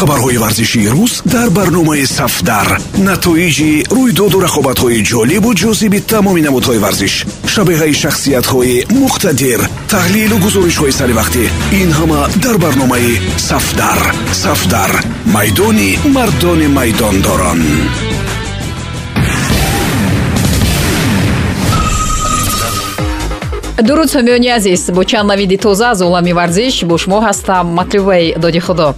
хабарҳои варзишии рӯз дар барномаи сафдар. Натоиҷи рӯйдоду рақобатҳои ҷолибу ҷозиби тамоми намудҳои варзиш шабеҳаи шахсиятҳои муқтадир таҳлилу гузоришҳои саривақтӣ ин ҳама дар барномаи сафдар. Сафдар майдони мардони майдондорон. Дуруд сомиёни азиз бо чанд навиди тоза аз олами варзиш бо шумо ҳастам. Матлубаи доди худо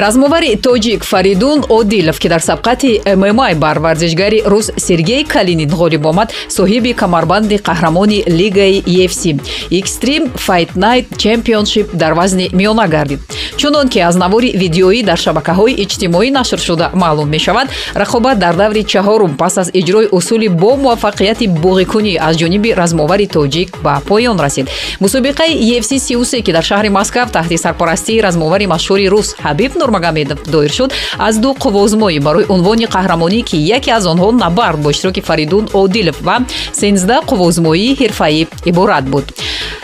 размовари тоҷик фаридун одилов ки дар сабқати мма бар варзишгари рус сергей калинин ғолиб омад соҳиби камарбанди қаҳрамони лигаи ефс extreme fight night championship дар вазни миёна гардид чунон ки аз навори видеоӣ дар шабакаҳои иҷтимоӣ нашр шуда маълум мешавад. Рақобат дар даври чаҳорум пас аз иҷрои усули бо муваффақияти боғикунӣ аз ҷониби размовари тоҷик ба поён расид. Мусобиқаи ефс 33 ки дар шаҳри москав таҳти сарпарастии размовари машҳури рус ҳабиб нурмагомедов доир шуд аз ду қувозмоӣ барои унвони қаҳрамонӣ ки яке аз онҳо набард бо иштироки фаридун одилов ва сенздаҳ қувозмоии ҳирфаӣ иборат буд.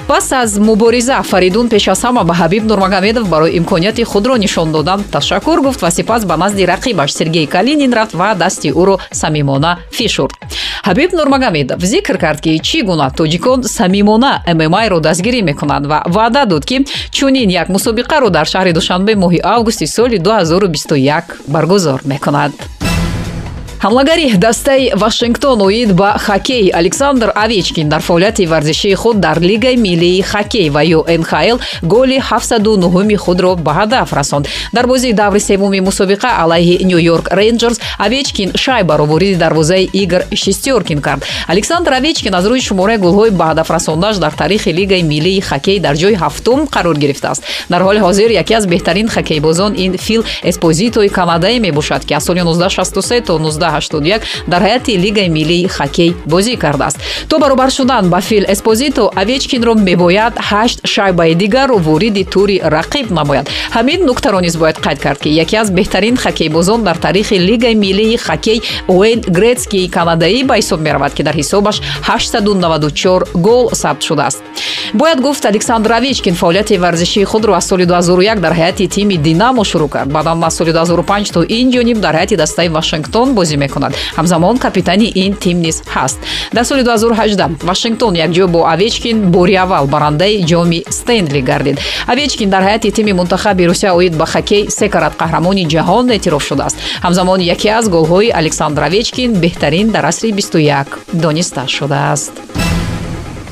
Пас аз мубориза фаридун пеш аз ҳама ба ҳабиб нурмагомедов барои имконияти худро нишон додан ташаккур гуфт ва сипас ба назди рақибаш сергей калинин рафт ва дасти ӯро самимона фишурд. Ҳабиб нурмагомедов зикр кард ки чӣ гуна тоҷикон самимона ммиро дастгирӣ мекунанд ва ваъда дод ки чунин як мусобиқаро дар шаҳри душанбе моҳи августи соли 2021 баргузор мекунад ҳамлагари дастаи вашингтон оид ба хоккей александр овечкин дар фаъолияти варзишии худ дар лигаи миллии хоккей ва ё нхл голи 709 худро ба ҳадаф расонд. Дар бозии даври севуми мусобиқа алайҳи нью-йорк рейнджерс овечкин шайбаро вориди дарвозаи игр шестёркин кард. Александр овечкин аз рӯи шумораи голҳои ба ҳадаф расондаш дар тарихи лигаи миллии хоккей дар ҷои ҳафтум қарор гирифтааст. Дар ҳоли ҳозир яке аз беҳтарин хоккейбозон ин фил эспозитои канадаӣ мебошад ки аз соли 1963 то 19 81 дар ҳайати лигаи миллии хоккей бозӣ кардааст. То баробар шудан ба фил эспозито овечкинро мебояд ҳашт шайбаи дигарро вориди тури рақиб намояд. Ҳамин нуктаро низ бояд қайд кард ки яке аз беҳтарин хоккейбозон дар таърихи лигаи миллии хоккей уэйн гретскии канадаӣ ба ҳисоб меравад ки дар ҳисобаш 894 гол сабт шудааст. Бояд гуфт александр овечкин фаъолияти варзишии худро аз соли 2001 дар ҳайати тими динамо шурӯъ кард. Баъдан аз соли 2005 то ин ҷониб дар ҳайати дастаи вашингтон бозӣ мекунад. Ҳамзамон капитани ин тим низ ҳаст. Дар соли 2018 вашингтон якҷо бо овечкин бори аввал барандаи ҷоми стенли гардид. Овечкин дар ҳайати тими мунтахаби русия оид ба хоккей се карат қаҳрамони ҷаҳон эътироф шудааст. Ҳамзамон яке аз голҳои александр овечкин беҳтарин дар асри 21 дониста шудааст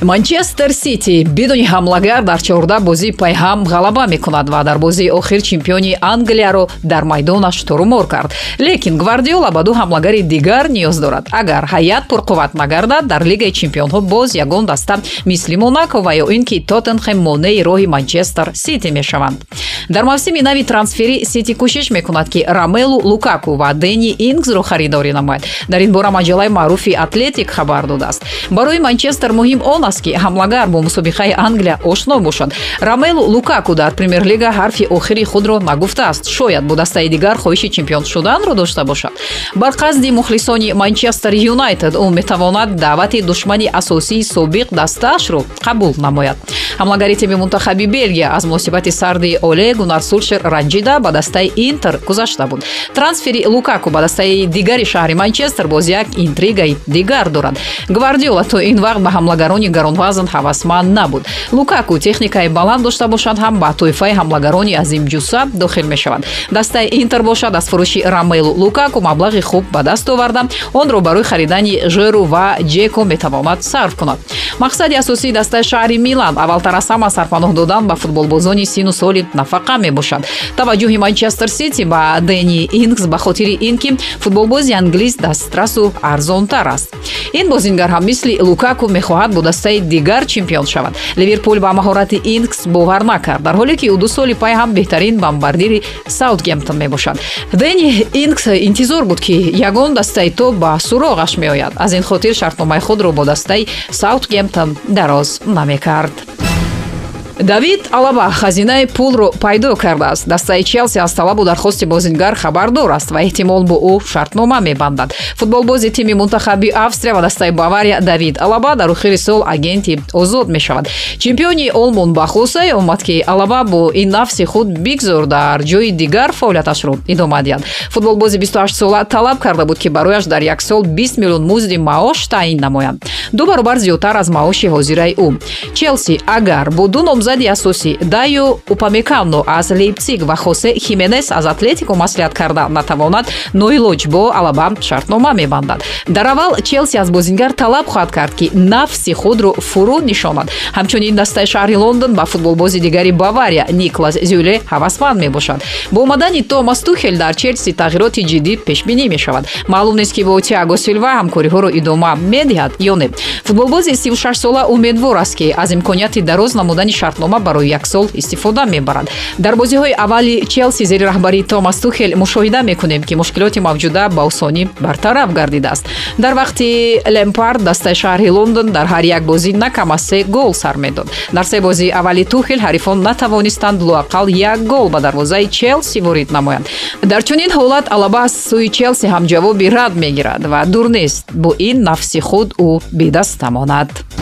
манчестер сити бидуни ҳамлагар дар чорда бозӣ пайҳам ғалаба мекунад ва дар бозии охир чемпиони англияро дар майдонаш турумор кард. Лекин гвардиола ба ду ҳамлагари дигар ниёз дорад. Агар ҳаят пурқувват нагардад дар лигаи чемпионҳо боз ягон даста мисли монако ва ё ин ки тоттенхем монеи роҳи манчестер сити мешаванд. Дар мавсими нави трансферӣ сити кӯшиш мекунад ки рамелу лукаку ва дени ингзро харидорӣ намояд. Дар ин бора маҷалаи маъруфи атлетик хабар додааст. Барои манчестер муҳим он аст ки ҳамлагар бо мусобиқаи англия ошно бошад рамелу лукаку дар премер-лига ҳарфи охири худро нагуфтааст. Шояд бо дастаи дигар хоҳиши чемпион шуданро дошта бошад. Бар қасди мухлисони манчестер юнайтед ӯ метавонад даъвати душмани асосии собиқ дастаашро қабул намояд. Ҳамлагари тими мунтахаби белгия аз муносибати сарди оле гунар сулшер ранҷида ба дастаи интер гузашта буд. Трансфери лукаку ба дастаи дигари шаҳри манчестер боз як интригаи дигар дорад. Гвардиола то ин вақт ба ҳамлагарони гаронвазн ҳавасманд набуд. Лукаку техникаи баланд дошта бошад ҳам ба тоифаи ҳамлагарони азимҷуса дохил мешавад. Дастаи интер бошад аз фурӯши рамелу лукаку маблағи хуб ба даст оварда. Онро барои харидани жеру ва ҷеко метавонад сарф кунад. Мақсади асосии дастаи шаҳри милан. Аввалтар аз ҳама сарпаноҳ додан ба футболбозони сину соли нафақа мебошад. Таваҷҷӯҳи манчестер сити ба дени ингс ба хотири ин ки футболбози англис дастрасу арзонтар аст. Ин бозингар ҳам мисли лукаку мехоҳад бо дастаи дигар чемпион шавад. Ливерпул ба маҳорати ингс бовар накард. Дар ҳоле ки ӯ ду соли пай ҳам беҳтарин бамбардири саутгемптон мебошад. Дени ингс интизор буд ки ягон дастаи тоб ба суроғаш меояд. Аз ин хотир шартномаи худро бо дастаи саутгемптон дароз намекард давид алаба хазинаи пулро пайдо кардааст. Дастаи челси аз талабу дархости бозингар хабардор аст ва эҳтимол бо ӯ шартнома мебандад. Футболбози тими мунтахаби австрия ва дастаи бавария давид алаба дар охири сол агенти озод мешавад. Чемпиони олмон ба хулосае омад ки алаба бо ин нафси худ бигзор дар ҷои дигар фаъолияташро идома диҳад. Футболбози 28 сола талаб карда буд ки барояш дар як сол 20 миллион музди маош таъин намоянд. Ду баробар зиёдтар аз маоши ҳозираи ӯ. Челси агар бо ду номзади асосӣ дайо упамекано аз лейпциг ва хосе хименес аз атлетико маслиҳат карда. Натавонад ноилоҷ бо алаба шартнома мебандад. Дар аввал челси аз бозингар талаб хоҳад кард ки нафси худро фурӯ нишонад. Ҳамчунин дастаи шаҳри лондон ба футболбози дигари бавария никлас зюле ҳавасманд мебошад. Бо омадани томас тухел дар челси тағйироти ҷиддӣ пешбинӣ мешавад. Маълум нест ки бо тиаго силва ҳамкориҳоро идома медиҳад ё не. Футболбози 36 сола умедвор аст ки аз имконияти дароз намудани шартнома барои як сол истифода мебарад. Дар бозиҳои аввали челси зери раҳбарии томас тухел мушоҳида мекунем ки мушкилоти мавҷуда ба осонӣ бартараф гардидааст. Дар вақти лемпард дастаи шаҳри лондон дар ҳар як бозӣ на кам аз се гол сар медод. Дар се бозии аввали тухел ҳарифон натавонистанд луақал як гол ба дарвозаи челси ворид намоянд. Дар чунин ҳолат алаба аз сӯи челси ҳам ҷавоби рад мегирад ва дур нест бо ин нафси худ ӯ бедаст тамонад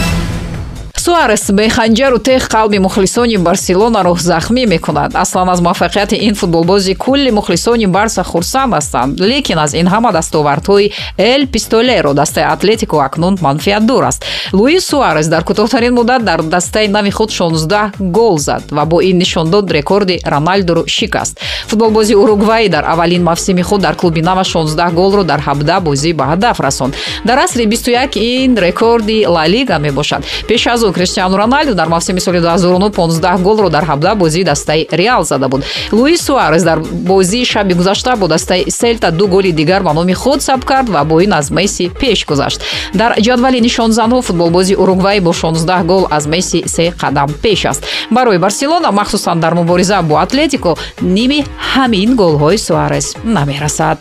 суарес беханҷару теғ қалби мухлисони барселонаро захмӣ мекунад. Аслан аз муваффақияти ин футболбози кулли мухлисони барса хурсанд ҳастанд. Лекин аз ин ҳама дастовардҳои эл пистолеро дастаи атлетико акнун манфиатдор аст. Луис суарес дар кӯтоҳтарин муддат дар дастаи нави худ 16 гол зад ва бо ин нишондод рекорди роналдоро шикаст. Футболбози уругвай дар аввалин мавсими худ дар клуби нава 16 голро дар 17 бозӣ ба ҳадаф расонд. Дар асри 21 ин рекорди ла лига мебошад. Пеш аз ӯ криштиану роналду дар мавсими соли 2009 15 голро дар 17 бозии дастаи реал зада буд. Луис суарес дар бозии шаби гузашта бо дастаи селта ду голи дигар ба номи худ сабт кард ва бо ин аз месси пеш гузашт. Дар ҷадвали нишонзанҳо футболбози уругвай бо 16 гол аз месси се қадам пеш аст. Барои барселона махсусан дар мубориза бо атлетико ними ҳамин голҳои суарес намерасад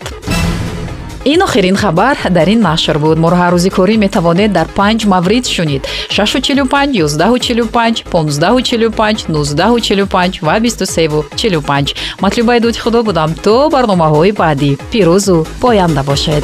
ин охирин хабар дар ин нашр буд. Моро ҳар рӯзи корӣ метавонед дар панҷ маврид шунид. 645 145 1545 1945 ва 2345 матлубаи дуди худо будам. То барномаҳои баъдӣ. Пирӯзу поянда бошед